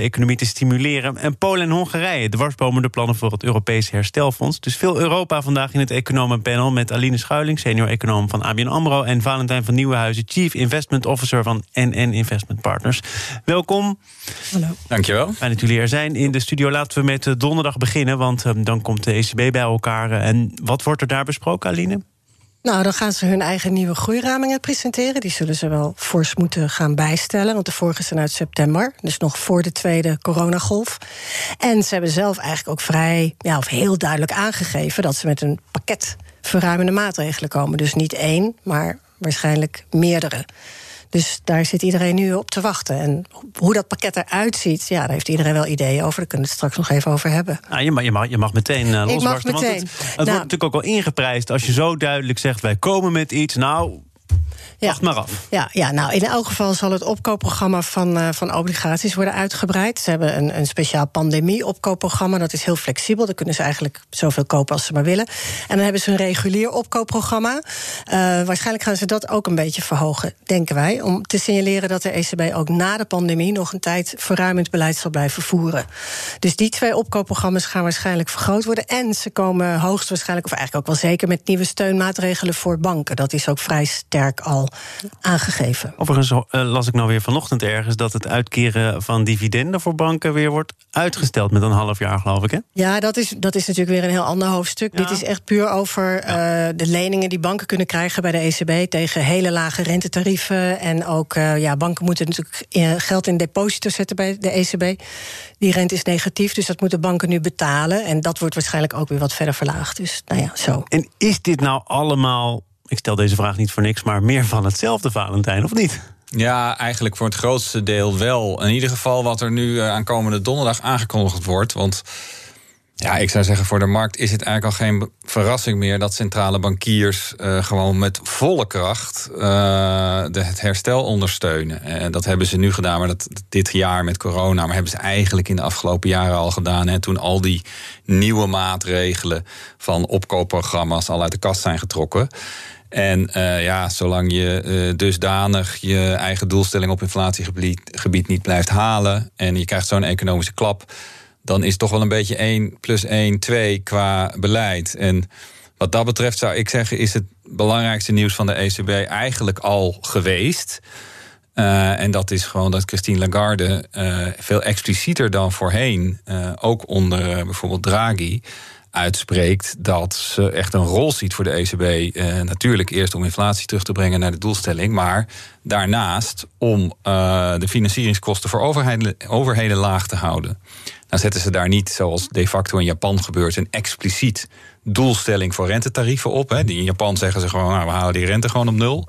Economie te stimuleren. En Polen en Hongarije dwarsbomen de plannen voor het Europese herstelfonds. Dus veel Europa vandaag in het economenpanel... met Aline Schuiling, senior-econoom van ABN AMRO... en Valentijn van Nieuwenhuizen, chief investment officer van NN Investment Partners. Welkom. Hallo. Dankjewel. Fijn dat jullie er zijn in de studio. Laten we met eh, donderdag beginnen, want eh, dan komt de ECB bij elkaar. En wat wordt er daar besproken, Aline? Nou, dan gaan ze hun eigen nieuwe groeiramingen presenteren. Die zullen ze wel fors moeten gaan bijstellen. Want de vorige zijn uit september. Dus nog voor de tweede coronagolf. En ze hebben zelf eigenlijk ook vrij, ja, of heel duidelijk aangegeven dat ze met een pakket verruimende maatregelen komen. Dus niet één, maar waarschijnlijk meerdere. Dus daar zit iedereen nu op te wachten. En hoe dat pakket eruit ziet, ja, daar heeft iedereen wel ideeën over. Daar kunnen we het straks nog even over hebben. Ah, je, mag, je, mag, je mag meteen uh, mag losbarsten. want het, het Nou. wordt natuurlijk ook wel ingeprijsd als je zo duidelijk zegt... wij komen met iets, nou, Ja. wacht maar af. Ja, ja, nou in elk geval zal het opkoopprogramma van, eh, van obligaties worden uitgebreid. Ze hebben een, een speciaal pandemie-opkoopprogramma. Dat is heel flexibel. Dan kunnen ze eigenlijk zoveel kopen als ze maar willen. En dan hebben ze een regulier opkoopprogramma. Eh, waarschijnlijk gaan ze dat ook een beetje verhogen, denken wij. Om te signaleren dat de ECB ook na de pandemie nog een tijd verruimend beleid zal blijven voeren. Dus die twee opkoopprogramma's gaan waarschijnlijk vergroot worden. En ze komen hoogstwaarschijnlijk, of eigenlijk ook wel zeker, met nieuwe steunmaatregelen voor banken. Dat is ook vrij sterk al aangegeven. Overigens eh, las ik nou weer vanochtend ergens... dat het uitkeren van dividenden voor banken weer wordt uitgesteld... met een half jaar, geloof ik, hè? Ja, dat is, dat is natuurlijk weer een heel ander hoofdstuk. Ja. Dit is echt puur over eh, de leningen die banken kunnen krijgen bij de ECB tegen hele lage rentetarieven. En ook, eh, ja, banken moeten natuurlijk geld in deposito's zetten bij de ECB. Die rente is negatief, dus dat moeten banken nu betalen. En dat wordt waarschijnlijk ook weer wat verder verlaagd. Dus nou ja, zo. En is dit nou allemaal... ik stel deze vraag niet voor niks... maar meer van hetzelfde, Valentijn, of niet? Ja, eigenlijk voor het grootste deel wel. In ieder geval wat er nu eh, aankomende donderdag aangekondigd wordt. Want ja, ik zou zeggen, voor de markt is het eigenlijk al geen verrassing meer dat centrale bankiers eh, gewoon met volle kracht eh, het herstel ondersteunen. En dat hebben ze nu gedaan, maar dat dit jaar met corona, maar hebben ze eigenlijk in de afgelopen jaren al gedaan. Hè, toen al die nieuwe maatregelen van opkoopprogramma's al uit de kast zijn getrokken. En eh, ja, zolang je eh, dusdanig je eigen doelstelling op inflatiegebied gebied niet blijft halen en je krijgt zo'n economische klap, dan is toch wel een beetje 1 plus 1, 2 qua beleid. En wat dat betreft zou ik zeggen, is het belangrijkste nieuws van de ECB eigenlijk al geweest. Eh, en dat is gewoon dat Christine Lagarde veel explicieter dan voorheen, ook onder bijvoorbeeld Draghi, uitspreekt dat ze echt een rol ziet voor de ECB. eh, natuurlijk eerst om inflatie terug te brengen naar de doelstelling, maar daarnaast om eh, de financieringskosten voor overheden, overheden laag te houden. Dan zetten ze daar niet, zoals de facto in Japan gebeurt, een expliciet doelstelling voor rentetarieven op. Hè. Die In Japan zeggen ze gewoon, nou, we halen die rente gewoon op nul.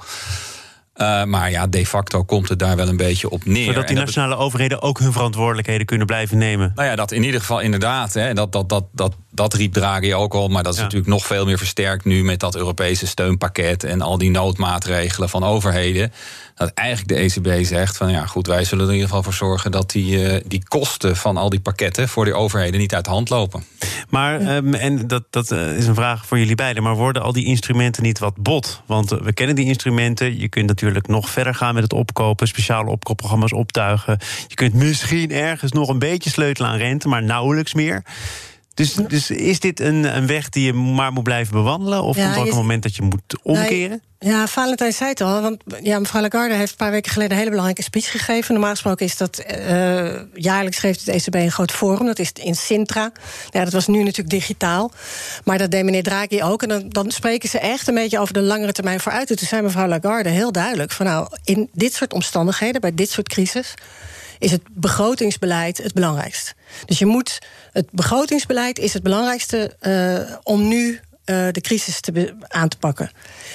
Eh, maar ja, de facto komt het daar wel een beetje op neer. Zodat die nationale overheden ook hun verantwoordelijkheden kunnen blijven nemen. nou ja, dat in ieder geval inderdaad. Hè, dat, dat, dat, dat, dat riep Draghi ook al. Maar dat is Ja. natuurlijk nog veel meer versterkt nu met dat Europese steunpakket en al die noodmaatregelen van overheden. Dat eigenlijk de ECB zegt van ja, goed, wij zullen er in ieder geval voor zorgen dat die, eh, die kosten van al die pakketten voor die overheden niet uit de hand lopen. Maar, ehm, en dat, dat eh, is een vraag voor jullie beiden... maar worden al die instrumenten niet wat bot? Want eh, we kennen die instrumenten. Je kunt natuurlijk nog verder gaan met het opkopen... speciale opkoopprogramma's optuigen. Je kunt misschien ergens nog een beetje sleutelen aan rente... maar nauwelijks meer. Dus, dus is dit een, een weg die je maar moet blijven bewandelen? Of Ja, komt er ook een moment dat je moet omkeren? Ja, Valentijn zei het al. Want ja, mevrouw Lagarde heeft een paar weken geleden een hele belangrijke speech gegeven. Normaal gesproken is dat eh, jaarlijks geeft het ECB een groot forum. Dat is in Sintra. Ja, dat was nu natuurlijk digitaal. Maar dat deed meneer Draghi ook. En dan, dan spreken ze echt een beetje over de langere termijn vooruit. En toen zei mevrouw Lagarde heel duidelijk: van nou, in dit soort omstandigheden, bij dit soort crisis is het begrotingsbeleid het belangrijkst. Dus je moet, het begrotingsbeleid is het belangrijkste eh, om nu eh, de crisis te aan te pakken.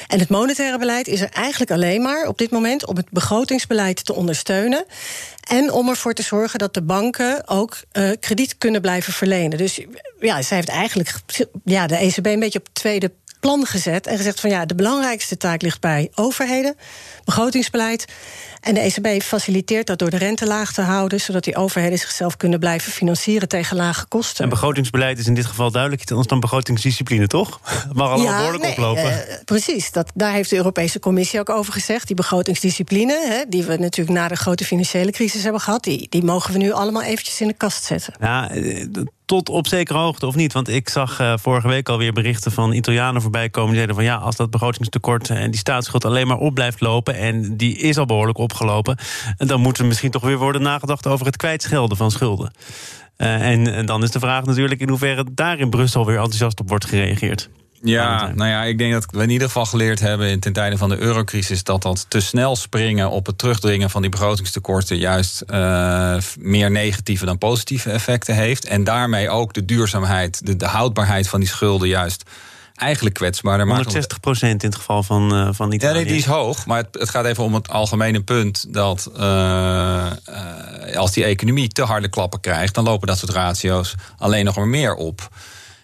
En het monetaire beleid is er eigenlijk alleen maar op dit moment om het begrotingsbeleid te ondersteunen. En om ervoor te zorgen dat de banken ook eh, krediet kunnen blijven verlenen. Dus ja, zij heeft eigenlijk ja, de ECB een beetje op tweede plan gezet en gezegd van ja, de belangrijkste taak ligt bij overheden, begrotingsbeleid. En de ECB faciliteert dat door de rente laag te houden, zodat die overheden zichzelf kunnen blijven financieren tegen lage kosten. En begrotingsbeleid is in dit geval duidelijk iets anders dan begrotingsdiscipline, toch? Mag allemaal behoorlijk oplopen. Uh, precies, dat, daar heeft de Europese Commissie ook over gezegd. Die begrotingsdiscipline, hè, die we natuurlijk na de grote financiële crisis hebben gehad, die, die mogen we nu allemaal eventjes in de kast zetten. Ja, eh, tot op zekere hoogte of niet? Want ik zag uh, vorige week alweer berichten van Italianen voorbij komen. Die zeiden van ja, als dat begrotingstekort en die staatsschuld alleen maar op blijft lopen. en die is al behoorlijk opgelopen. dan moeten we misschien toch weer worden nagedacht over het kwijtschelden van schulden. Uh, en, en dan is de vraag natuurlijk in hoeverre daar in Brussel weer enthousiast op wordt gereageerd. Ja, nou ja, ik denk dat we in ieder geval geleerd hebben ten tijde van de eurocrisis dat dat te snel springen op het terugdringen van die begrotingstekorten juist uh, meer negatieve dan positieve effecten heeft. En daarmee ook de duurzaamheid, de, de houdbaarheid van die schulden juist eigenlijk kwetsbaarder 160 procent in het geval van, uh, van Italië. Ja, nee, die is hoog. Maar het, het, gaat even om het algemene punt dat uh, als die economie te harde klappen krijgt, dan lopen dat soort ratio's alleen nog maar meer op.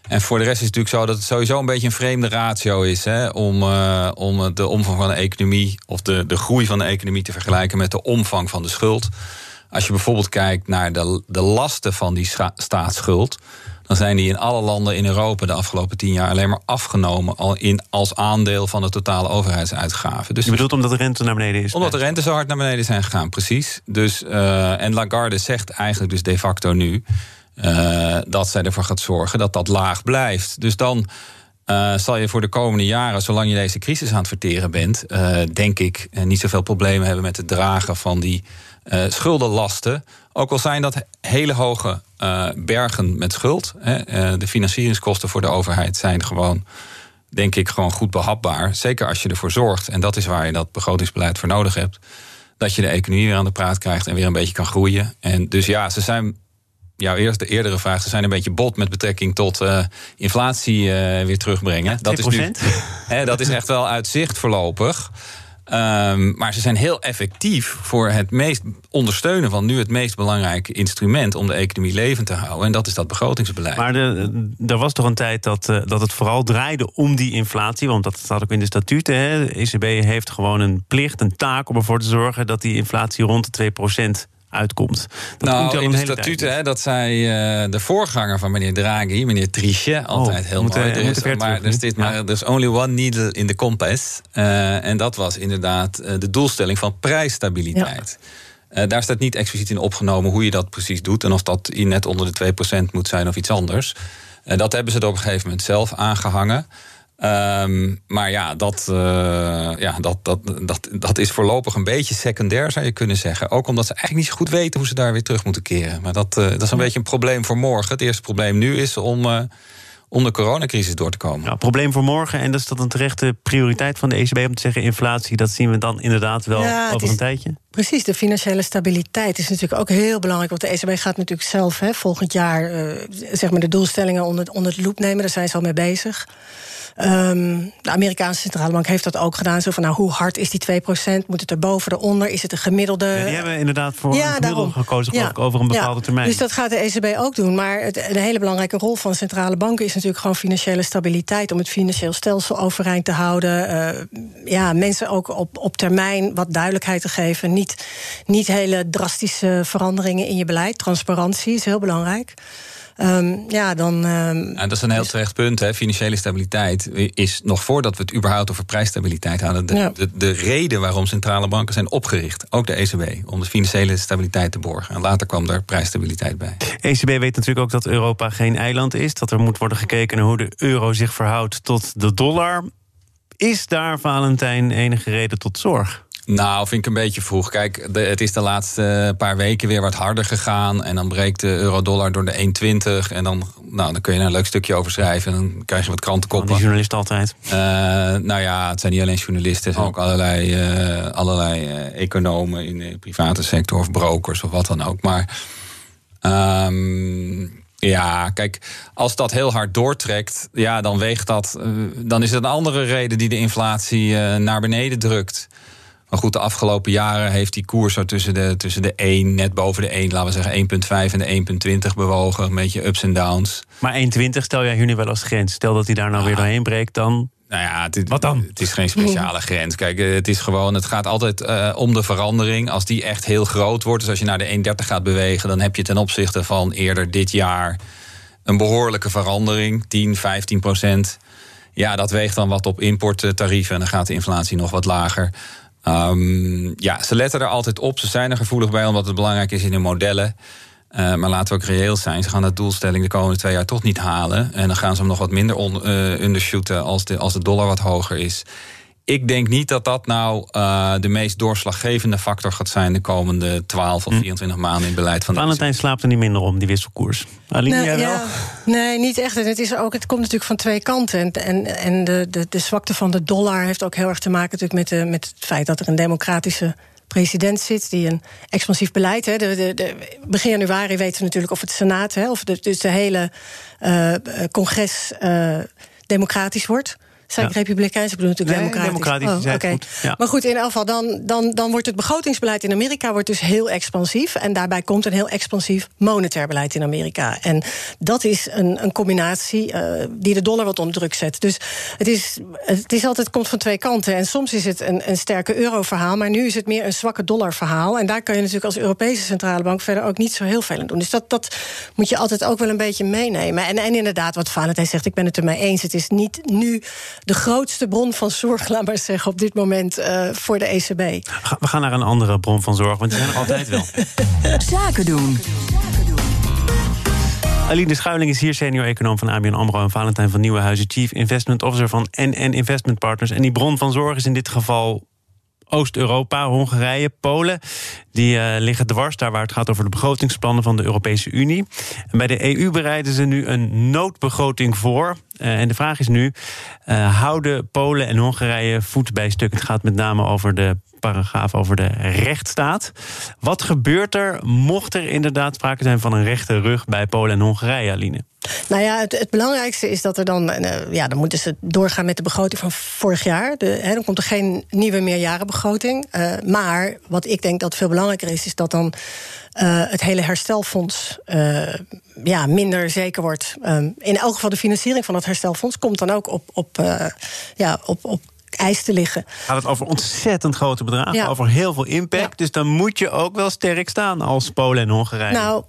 En voor de rest is het natuurlijk zo dat het sowieso een beetje een vreemde ratio is hè, om, uh, om de omvang van de economie of de, de groei van de economie te vergelijken met de omvang van de schuld. Als je bijvoorbeeld kijkt naar de, de lasten van die staatsschuld, dan zijn die in alle landen in Europa de afgelopen tien jaar alleen maar afgenomen al in, als aandeel van de totale overheidsuitgaven. Dus je bedoelt omdat de rente naar beneden is? Omdat de rente zo hard naar beneden zijn gegaan, precies. Dus, uh, en Lagarde zegt eigenlijk dus de facto nu uh, dat zij ervoor gaat zorgen dat dat laag blijft. Dus dan uh, zal je voor de komende jaren, zolang je deze crisis aan het verteren bent, uh, denk ik, niet zoveel problemen hebben met het dragen van die schuldenlasten. Ook al zijn dat hele hoge bergen met schuld. Hè. de financieringskosten voor de overheid zijn gewoon, denk ik, gewoon goed behapbaar. Zeker als je ervoor zorgt, en dat is waar je dat begrotingsbeleid voor nodig hebt. Dat je de economie weer aan de praat krijgt en weer een beetje kan groeien. En dus ja, ze zijn jouw eerste, eerdere vraag, ze zijn een beetje bot met betrekking tot uh, inflatie uh, weer terugbrengen. dat, is nu, hè, dat is echt wel uit zicht voorlopig. Um, maar ze zijn heel effectief voor het meest ondersteunen van nu het meest belangrijke instrument om de economie levend te houden. En dat is dat begrotingsbeleid. Maar er was toch een tijd dat, uh, dat het vooral draaide om die inflatie. Want dat staat ook in de statuten. Hè. De ECB heeft gewoon een plicht, een taak om ervoor te zorgen dat die inflatie rond de 2% uitkomt. Dat nou, komt in de statuten, hè, dat zei uh, de voorganger van meneer Draghi, meneer Trichet, altijd oh, heel mooi. Er is, maar er zit maar er is only one needle in the compass. Uh, en dat was inderdaad uh, de doelstelling van prijsstabiliteit. Ja. daar staat niet expliciet in opgenomen hoe je dat precies doet. En of dat net onder de 2% moet zijn of iets anders. dat hebben ze er op een gegeven moment zelf aangehangen. Um, maar ja, dat, uh, ja dat, dat, dat, dat is voorlopig een beetje secundair, zou je kunnen zeggen. Ook omdat ze eigenlijk niet zo goed weten hoe ze daar weer terug moeten keren. Maar dat, uh, dat is een beetje een probleem voor morgen. Het eerste probleem nu is om, uh, om de coronacrisis door te komen. Ja, probleem voor morgen. En dat is dat een terechte prioriteit van de ECB om te zeggen: inflatie, dat zien we dan inderdaad wel ja, over een tijdje. Precies, de financiële stabiliteit is natuurlijk ook heel belangrijk. Want de ECB gaat natuurlijk zelf hè, volgend jaar zeg maar de doelstellingen onder, onder de loep nemen. Daar zijn ze al mee bezig. Um, de Amerikaanse centrale bank heeft dat ook gedaan. Zo van, nou, hoe hard is die 2%? Moet het er boven, eronder? Is het een gemiddelde... Ja, die hebben inderdaad voor ja, een gemiddelde gekozen, ja. over een bepaalde termijn. Dus dat gaat de ECB ook doen. Maar het, de hele belangrijke rol van centrale banken... is natuurlijk gewoon financiële stabiliteit... om het financieel stelsel overeind te houden. Uh, ja, mensen ook op, op termijn wat duidelijkheid te geven. Niet, niet hele drastische veranderingen in je beleid. Transparantie is heel belangrijk. Um, ja, dan. Um, ja, dat is een heel terecht punt. Hè. Financiële stabiliteit is nog voordat we het überhaupt over prijsstabiliteit hadden. De, de, de, reden waarom centrale banken zijn opgericht, ook de ECB, om de financiële stabiliteit te borgen. En later kwam er prijsstabiliteit bij. ECB weet natuurlijk ook dat Europa geen eiland is. Dat er moet worden gekeken naar hoe de euro zich verhoudt tot de dollar. Is daar, Valentijn, enige reden tot zorg? Nou, vind ik een beetje vroeg. Kijk, de, het is de laatste paar weken weer wat harder gegaan. En dan breekt de euro-dollar door de 1,20. En dan, nou, dan kun je er een leuk stukje over schrijven. En dan krijg je wat krantenkoppen. Die journalist altijd. Uh, nou ja, het zijn niet alleen journalisten. Het zijn ook allerlei, uh, allerlei uh, economen in de private sector. Of brokers of wat dan ook. Maar... Um, ja, kijk, als dat heel hard doortrekt, ja, dan weegt dat. dan is het een andere reden die de inflatie naar beneden drukt. Maar goed, de afgelopen jaren heeft die koers zo tussen de, tussen de 1, net boven de 1, laten we zeggen 1,5 en de 1,20 bewogen. Een beetje ups en downs. Maar 1,20 stel jij nu wel als grens. Stel dat hij daar nou weer doorheen breekt, dan Nou ja, het, Wat dan? Het is geen speciale grens. Kijk, eh, het is gewoon, het gaat altijd uh, om de verandering. Als die echt heel groot wordt, dus als je naar de 1,30 gaat bewegen, dan heb je ten opzichte van eerder dit jaar een behoorlijke verandering, 10, 15 procent. Ja, dat weegt dan wat op importtarieven en dan gaat de inflatie nog wat lager. Um, ja, ze letten er altijd op. Ze zijn er gevoelig bij, omdat het belangrijk is in hun modellen. Uh, maar laten we ook reëel zijn. Ze gaan de doelstelling de komende twee jaar toch niet halen. En dan gaan ze hem nog wat minder on, uh, undershooten als de, als de dollar wat hoger is ik denk niet dat dat nou uh, de meest doorslaggevende factor gaat zijn de komende 12 of 24 hm. maanden in het beleid van de Valentijn slaapt er niet minder om, die wisselkoers. Aline, nee, jij wel? Ja, nee, niet echt. En het, is ook, het komt natuurlijk van twee kanten. En, en, en de, de, de zwakte van de dollar heeft ook heel erg te maken natuurlijk met, de, met het feit dat er een democratische president zit die een expansief beleid. Hè, de, de, de, begin januari weten we natuurlijk of het Senaat, hè, of de, dus de hele uh, congres uh, democratisch wordt. Zijn ik republikeins? Ik bedoel natuurlijk nee, democratisch. democratisch oh, okay. goed. Ja. Maar goed, in elk geval, dan, dan, dan wordt het begrotingsbeleid in Amerika wordt dus heel expansief. En daarbij komt een heel expansief monetair beleid in Amerika. En dat is een, een combinatie uh, die de dollar wat onder druk zet. Dus het is, het is altijd komt van twee kanten. En soms is het een, een sterke euro-verhaal, maar nu is het meer een zwakke dollar-verhaal. En daar kan je natuurlijk als Europese centrale bank verder ook niet zo heel veel aan doen. Dus dat, dat moet je altijd ook wel een beetje meenemen. En, en inderdaad, wat Valentijn zegt, ik ben het ermee eens. Het is niet nu de grootste bron van zorg, laat maar zeggen, op dit moment uh, voor de ECB. We gaan naar een andere bron van zorg, want die zijn er altijd wel. Zaken doen. Aline Schuiling is hier senior econoom van ABN AMRO... en Valentijn van Nieuwenhuizen, chief investment officer van NN Investment Partners. En die bron van zorg is in dit geval Oost-Europa, Hongarije, Polen. Die uh, liggen dwars daar waar het gaat over de begrotingsplannen van de Europese Unie. En bij de EU bereiden ze nu een noodbegroting voor. Uh, en de vraag is nu: uh, houden Polen en Hongarije voet bij stuk? Het gaat met name over de paragraaf over de rechtsstaat. Wat gebeurt er mocht er inderdaad sprake zijn van een rechte rug bij Polen en Hongarije, Aline? Nou ja, het, het, belangrijkste is dat er dan. Uh, ja, dan moeten ze doorgaan met de begroting van vorig jaar. De, dan komt er geen nieuwe meerjarenbegroting. Uh, maar wat ik denk dat veel belangrijker is, is dat dan. Uh, het hele herstelfonds ja, minder zeker wordt. Um, in elk geval de financiering van het herstelfonds komt dan ook op, op, ja, op, op ijs te liggen. Gaat het over ontzettend grote bedragen, ja. over heel veel impact. Ja. Dus dan moet je ook wel sterk staan als Polen en Hongarije. Nou,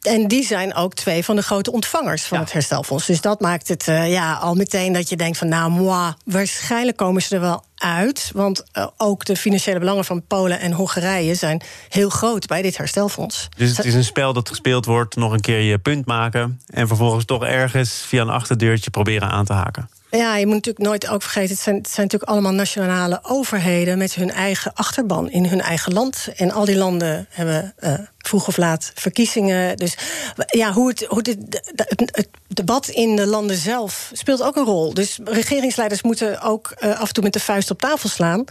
en die zijn ook twee van de grote ontvangers van ja. het herstelfonds. Dus dat maakt het uh, ja, al meteen dat je denkt van... nou, moi, waarschijnlijk komen ze er wel uit. Want uh, ook de financiële belangen van Polen en Hongarije... zijn heel groot bij dit herstelfonds. Dus het is een spel dat gespeeld wordt, nog een keer je punt maken... en vervolgens toch ergens via een achterdeurtje proberen aan te haken. Ja, je moet natuurlijk nooit ook vergeten... het zijn, het zijn natuurlijk allemaal nationale overheden... met hun eigen achterban in hun eigen land. En al die landen hebben uh, vroeg of laat verkiezingen. Dus ja, hoe het, hoe dit, het, het debat in de landen zelf speelt ook een rol. Dus regeringsleiders moeten ook uh, af en toe met de vuist op tafel slaan...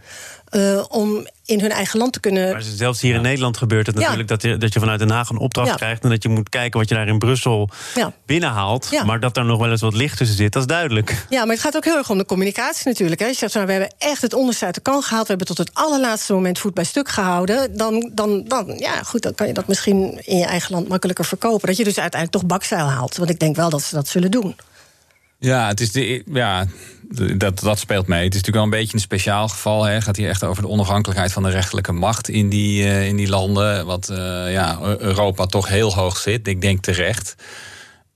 Uh, om in hun eigen land te kunnen. Maar zelfs hier in Nederland gebeurt het natuurlijk ja. dat, je, dat je vanuit Den Haag een opdracht ja. krijgt. En dat je moet kijken wat je daar in Brussel ja. binnenhaalt. Maar dat er nog wel eens wat licht tussen zit, dat is duidelijk. Ja, maar het gaat ook heel erg om de communicatie natuurlijk. Hè. Je zegt, nou, we hebben echt het onderste uit de kan gehaald. We hebben tot het allerlaatste moment voet bij stuk gehouden. Dan, dan, dan, ja, goed, dan kan je dat misschien in je eigen land makkelijker verkopen. Dat je dus uiteindelijk toch bakzeil haalt. Want ik denk wel dat ze dat zullen doen. Ja, het is de, ja dat, dat speelt mee. Het is natuurlijk wel een beetje een speciaal geval. Het gaat hier echt over de onafhankelijkheid van de rechterlijke macht in die, uh, in die landen. Wat uh, ja, Europa toch heel hoog zit. Ik denk terecht.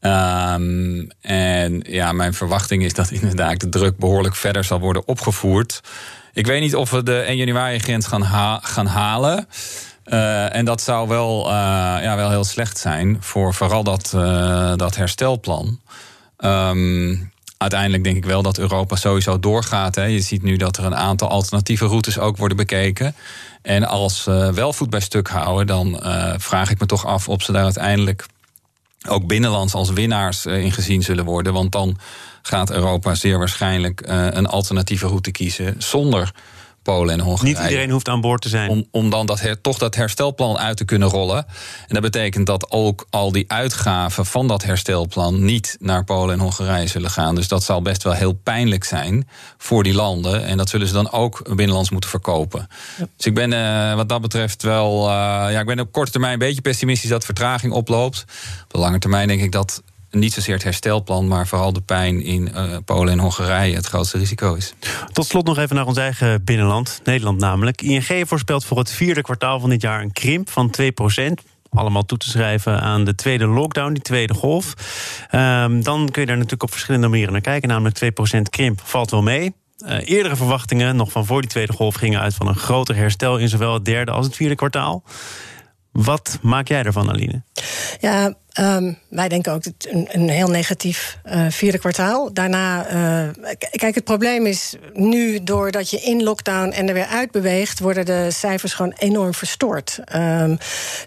Um, en ja, mijn verwachting is dat inderdaad de druk behoorlijk verder zal worden opgevoerd. Ik weet niet of we de 1 januari grens gaan, gaan halen. Uh, en dat zou wel, ja, wel heel slecht zijn voor vooral dat, dat herstelplan. Um, uiteindelijk denk ik wel dat Europa sowieso doorgaat. Hè. Je ziet nu dat er een aantal alternatieve routes ook worden bekeken. En als ze wel voet bij stuk houden, dan vraag ik me toch af of ze daar uiteindelijk ook binnenlands als winnaars in gezien zullen worden. Want dan gaat Europa zeer waarschijnlijk een alternatieve route kiezen zonder Polen en Hongarije. Niet iedereen hoeft aan boord te zijn. Om, om dan dat her, toch dat herstelplan uit te kunnen rollen. En dat betekent dat ook al die uitgaven van dat herstelplan niet naar Polen en Hongarije zullen gaan. Dus dat zal best wel heel pijnlijk zijn voor die landen. En dat zullen ze dan ook binnenlands moeten verkopen. Ja. Dus ik ben uh, wat dat betreft wel. Uh, ja, ik ben op korte termijn een beetje pessimistisch dat vertraging oploopt. Op de lange termijn denk ik dat niet zozeer het herstelplan, maar vooral de pijn in uh, Polen en Hongarije het grootste risico is. Tot slot nog even naar ons eigen binnenland, Nederland namelijk. ING voorspelt voor het vierde kwartaal van dit jaar een krimp van 2% allemaal toe te schrijven aan de tweede lockdown, die tweede golf. Um, dan kun je daar natuurlijk op verschillende manieren naar kijken. Namelijk 2% krimp valt wel mee. Uh, eerdere verwachtingen, nog van voor die tweede golf, gingen uit van een groter herstel in zowel het derde als het vierde kwartaal. Wat maak jij ervan, Aline? Ja, Um, wij denken ook een, een heel negatief uh, vierde kwartaal. Daarna, uh, kijk, het probleem is nu doordat je in lockdown en er weer uit beweegt, worden de cijfers gewoon enorm verstoord. Um,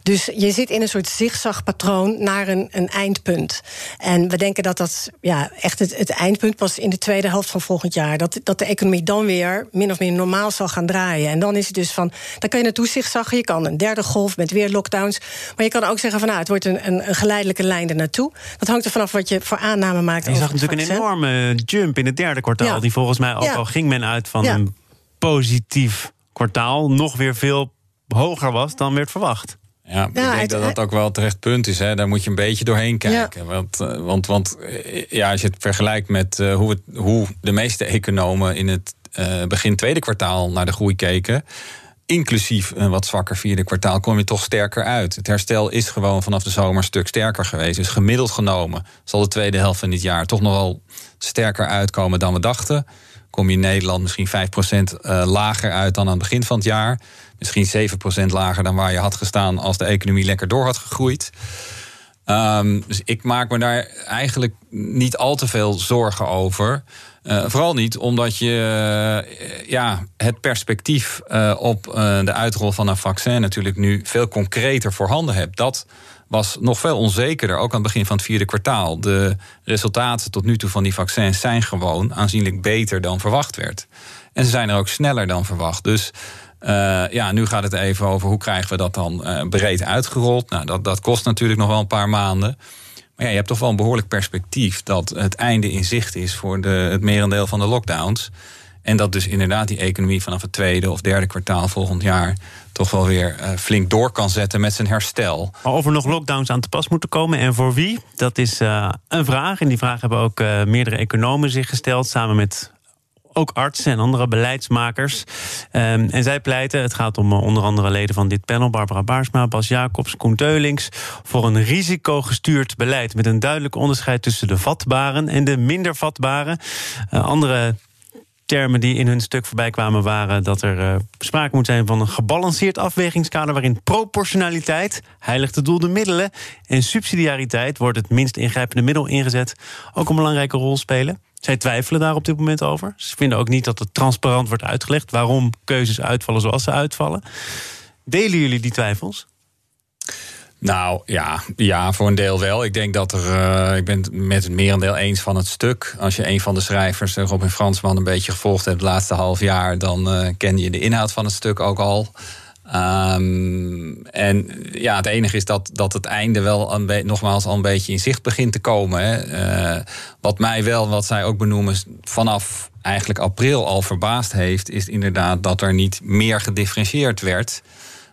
dus je zit in een soort zigzagpatroon naar een, een, eindpunt. En we denken dat dat ja, echt het, het, eindpunt pas in de tweede helft van volgend jaar. Dat, dat de economie dan weer min of meer normaal zal gaan draaien. En dan is het dus van, dan kan je naartoe zigzaggen. Je kan een derde golf met weer lockdowns. Maar je kan ook zeggen van nou, het wordt een, een, een geleidelijke lijn er naartoe. Dat hangt er vanaf wat je voor aanname maakt. je zag natuurlijk een enorme jump in het derde kwartaal. Die volgens mij ook al ging men uit van een positief kwartaal. Nog weer veel hoger was dan werd verwacht. Ja, ik denk dat dat ook wel terecht punt is. Hè. Daar moet je een beetje doorheen kijken. Want, eh, want, want eh, ja, als je het vergelijkt met uh, hoe, het, hoe de meeste economen in het uh, begin tweede kwartaal naar de groei keken inclusief een wat zwakker vierde kwartaal, kom je toch sterker uit. Het herstel is gewoon vanaf de zomer een stuk sterker geweest. Dus gemiddeld genomen zal de tweede helft van dit jaar toch nogal sterker uitkomen dan we dachten. Kom je in Nederland misschien 5% uh, eh, lager uit dan aan het begin van het jaar. Misschien 7% lager dan waar je had gestaan als de economie lekker door had gegroeid. Um, dus ik maak me daar eigenlijk niet al te veel zorgen over. Uh, vooral niet omdat je uh, ja, het perspectief uh, op de uitrol van een vaccin natuurlijk nu veel concreter voorhanden hebt. Dat was nog veel onzekerder, ook aan het begin van het vierde kwartaal. De resultaten tot nu toe van die vaccins zijn gewoon aanzienlijk beter dan verwacht werd. En ze zijn er ook sneller dan verwacht. Dus ja, nu gaat het even over hoe krijgen we dat dan breed uitgerold. Nou, dat, dat kost natuurlijk nog wel een paar maanden. Maar ja, je hebt toch wel een behoorlijk perspectief dat het einde in zicht is voor de, het merendeel van de lockdowns. En dat dus inderdaad die economie vanaf het tweede of derde kwartaal volgend jaar toch wel weer uh, flink door kan zetten met zijn herstel. Maar of er nog lockdowns aan te pas moeten komen en voor wie, dat is uh, een vraag. En die vraag hebben ook uh, meerdere economen zich gesteld, samen met ook artsen en andere beleidsmakers. Um, en zij pleiten, het gaat om eh, onder andere leden van dit panel... Barbara Baarsma, Bas Jacobs, Koen Teulings... voor een risicogestuurd beleid... met een duidelijk onderscheid tussen de vatbaren en de minder vatbaren. Uh, andere termen die in hun stuk voorbij kwamen waren dat er uh, sprake moet zijn van een gebalanceerd afwegingskader waarin proportionaliteit, heiligt het doel de middelen en subsidiariteit wordt het minst ingrijpende middel ingezet ook een belangrijke rol spelen. Zij twijfelen daar op dit moment over. Ze vinden ook niet dat het transparant wordt uitgelegd waarom keuzes uitvallen zoals ze uitvallen. Delen jullie die twijfels? Nou ja, ja, voor een deel wel. Ik denk dat er. Uh, ik ben het met het merendeel eens van het stuk. Als je een van de schrijvers, Robin Fransman, een beetje gevolgd hebt het laatste half jaar, dan uh, ken je de inhoud van het stuk ook al. Um, en ja, het enige is dat, dat het einde wel een nogmaals al een beetje in zicht begint te komen. Hè. Uh, wat mij wel, wat zij ook benoemen, vanaf eigenlijk april al verbaasd heeft, is inderdaad dat er niet meer gedifferentieerd werd.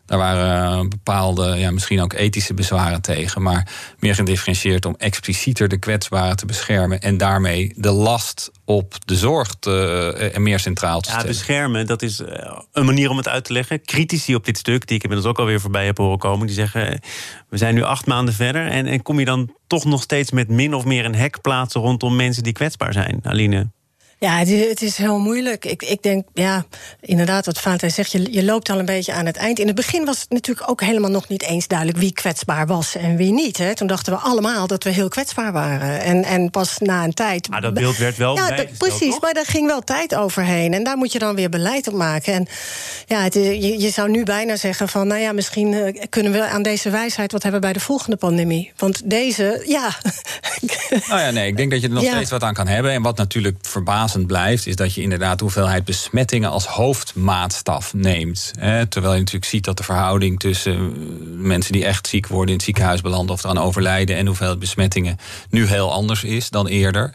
Daar waren eh, bepaalde, ja, misschien ook ethische bezwaren tegen. Maar meer gedifferentieerd om explicieter de kwetsbaren te beschermen. En daarmee de last op de zorg te, uh, meer centraal te stellen. Ja, beschermen, dat is eh, een manier om het uit te leggen. Critici op dit stuk, die ik inmiddels ook alweer voorbij heb horen komen, die zeggen: we zijn nu acht maanden verder. En, en kom je dan toch nog steeds met min of meer een hek plaatsen rondom mensen die kwetsbaar zijn, Aline? Ja, het is, het is heel moeilijk. Ik, ik denk, ja, inderdaad, wat Vaantij zegt, je, je loopt al een beetje aan het eind. In het begin was het natuurlijk ook helemaal nog niet eens duidelijk wie kwetsbaar was en wie niet. Hè. Toen dachten we allemaal dat we heel kwetsbaar waren. En, en pas na een tijd. Maar dat beeld werd wel. Ja, precies, maar daar ging wel tijd overheen. En daar moet je dan weer beleid op maken. En ja, het, je, je zou nu bijna zeggen van, nou ja, misschien eh, kunnen we aan deze wijsheid wat hebben bij de volgende pandemie. Want deze, ja. Nou ja, nee, ik denk dat je er nog steeds wat aan kan hebben. En wat natuurlijk blijft, is dat je inderdaad de hoeveelheid besmettingen als hoofdmaatstaf neemt. Hè, terwijl je natuurlijk ziet dat de verhouding tussen eh, mensen die echt ziek worden in het ziekenhuis belanden of eraan overlijden en hoeveel besmettingen nu heel anders is dan eerder.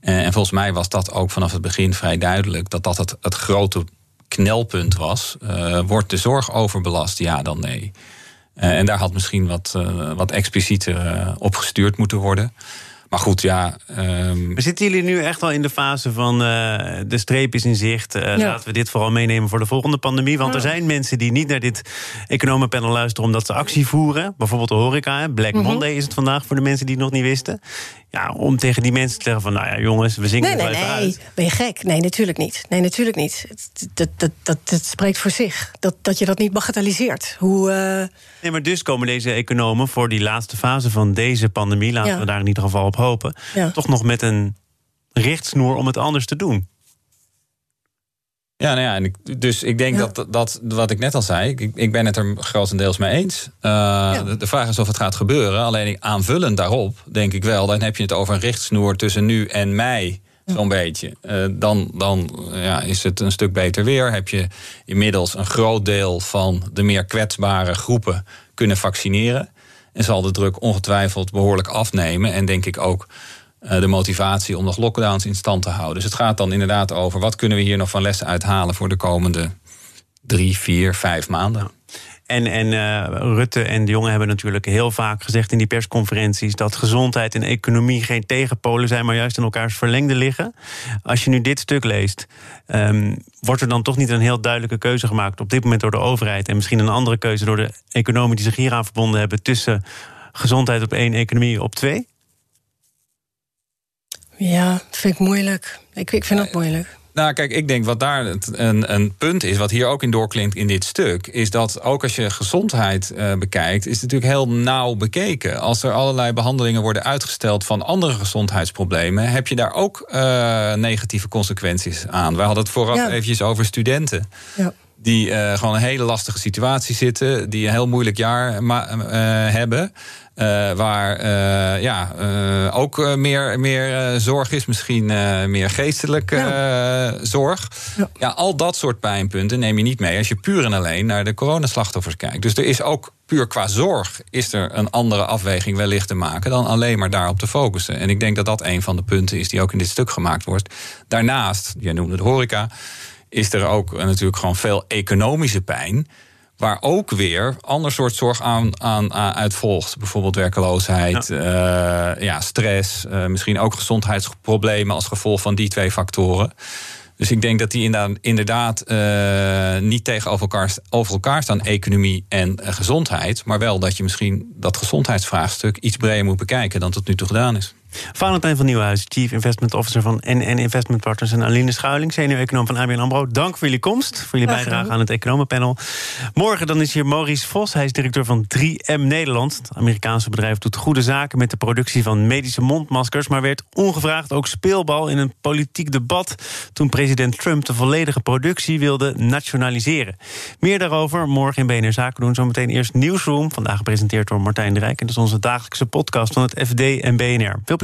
Eh, en volgens mij was dat ook vanaf het begin vrij duidelijk dat dat het, het grote knelpunt was. Uh, wordt de zorg overbelast? Ja, dan nee. En daar had misschien wat, wat explicieter op gestuurd moeten worden. Maar goed, ja. Um... Maar zitten jullie nu echt al in de fase van uh, de streep is in zicht? Uh, ja. Laten we dit vooral meenemen voor de volgende pandemie. Want ja. er zijn mensen die niet naar dit economenpanel luisteren omdat ze actie voeren. Bijvoorbeeld de horeca. Black mm -hmm. Monday is het vandaag voor de mensen die het nog niet wisten. Ja, om tegen die mensen te zeggen van, nou ja, jongens, we zingen nee, het nee, wel even nee. uit. Ben je gek? Nee, natuurlijk niet. Nee, natuurlijk niet. Dat, dat, dat, dat spreekt voor zich. Dat, dat je dat niet bagatelliseert. Hoe, uh... Nee, maar dus komen deze economen voor die laatste fase van deze pandemie, laten Ja. we daar in ieder geval op hopen, Ja. toch nog met een richtsnoer om het anders te doen. Ja, nou ja, en ik, dus ik denk Ja. dat, dat wat ik net al zei, ik, ik ben het er grotendeels mee eens. Uh, de, de vraag is of het gaat gebeuren. Alleen aanvullend daarop denk ik wel, dan heb je het over een richtsnoer tussen nu en mei. Zo'n beetje. Uh, dan dan ja, is het een stuk beter weer. Heb je inmiddels een groot deel van de meer kwetsbare groepen kunnen vaccineren. En zal de druk ongetwijfeld behoorlijk afnemen. En denk ik ook uh, de motivatie om nog lockdowns in stand te houden. Dus het gaat dan inderdaad over wat kunnen we hier nog van lessen uithalen voor de komende drie, vier, vijf maanden. En, en uh, Rutte en de jongen hebben natuurlijk heel vaak gezegd in die persconferenties dat gezondheid en economie geen tegenpolen zijn, maar juist in elkaars verlengde liggen. Als je nu dit stuk leest, um, wordt er dan toch niet een heel duidelijke keuze gemaakt op dit moment door de overheid en misschien een andere keuze door de economen die zich hieraan verbonden hebben tussen gezondheid op één, economie op twee? Ja, vind ik moeilijk. Ik, ik vind dat moeilijk. Nou, kijk, ik denk wat daar een, een, punt is, wat hier ook in doorklinkt in dit stuk, is dat ook als je gezondheid uh, bekijkt, is het natuurlijk heel nauw bekeken. Als er allerlei behandelingen worden uitgesteld van andere gezondheidsproblemen, heb je daar ook uh, negatieve consequenties aan. We hadden het vooraf ja. eventjes over studenten. Ja die uh, gewoon een hele lastige situatie zitten, die een heel moeilijk jaar uh, hebben. Uh, waar ja, ook meer, meer zorg is, misschien meer geestelijke ja. zorg. Ja. ja. al dat soort pijnpunten neem je niet mee als je puur en alleen naar de coronaslachtoffers kijkt. Dus er is ook puur qua zorg is er een andere afweging wellicht te maken dan alleen maar daarop te focussen. En ik denk dat dat een van de punten is die ook in dit stuk gemaakt wordt. Daarnaast, jij noemde de horeca is er ook natuurlijk gewoon veel economische pijn. Waar ook weer ander soort zorg aan, aan, aan uit volgt. Bijvoorbeeld werkeloosheid, ja. Uh, ja stress, uh, misschien ook gezondheidsproblemen als gevolg van die twee factoren. Dus ik denk dat die inderdaad, inderdaad uh, niet tegenover elkaar, over elkaar staan, economie en gezondheid. Maar wel dat je misschien dat gezondheidsvraagstuk iets breder moet bekijken dan tot nu toe gedaan is. Valentijn van Nieuwhuis, Chief Investment Officer van NN Investment Partners... en Aline Schuiling, senior-econoom van ABN AMRO. Dank voor jullie komst, voor jullie bijdrage aan het economenpanel. Morgen dan is hier Maurice Vos, hij is directeur van 3M Nederland. Het Amerikaanse bedrijf doet goede zaken met de productie van medische mondmaskers... maar werd ongevraagd ook speelbal in een politiek debat... toen president Trump de volledige productie wilde nationaliseren. Meer daarover morgen in BNR Zaken doen. Zometeen eerst Nieuwsroom, vandaag gepresenteerd door Martijn de Rijk... en dat is onze dagelijkse podcast van het FD en BNR. Veel plezier,